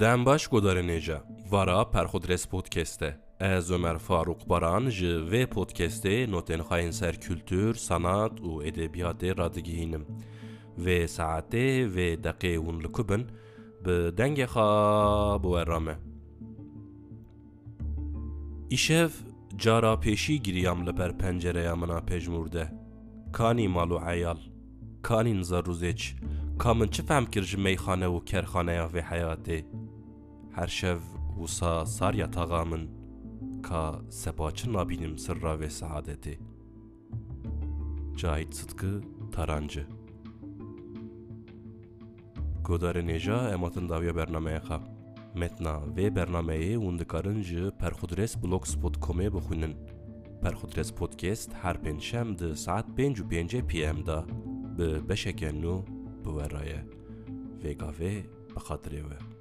Дем баш годаренеҷа. Вара Perhodres подкесте. Ez Ömer Faruk Baran ji V podcastê notenxayên ser kültür, sanat û edebiyatê radigihînim. Vê saetê vê deqê hûn li ku bin bi dengê xwe biwera me. Îşev cara pêşî giriyam li ber pencereya min a pejmûr de. Kanî mal ka min çi fehm kir ji meyxane û kerxaneya vê heyatê. Her şev wisa sarya taxa ka sepaçı nabînim sirra ve saadetê. Cahit Sıtkı Tarancı Godarê nêja em hatin dawiya bernameya xwe. Metna vê bernameyê hûn dikarin ji Perxudres blogspot.comê bixwînin. Perxudres Podcast her pênçem di saet pênc û pêncê PM da bi beşeke برای ویگا وی به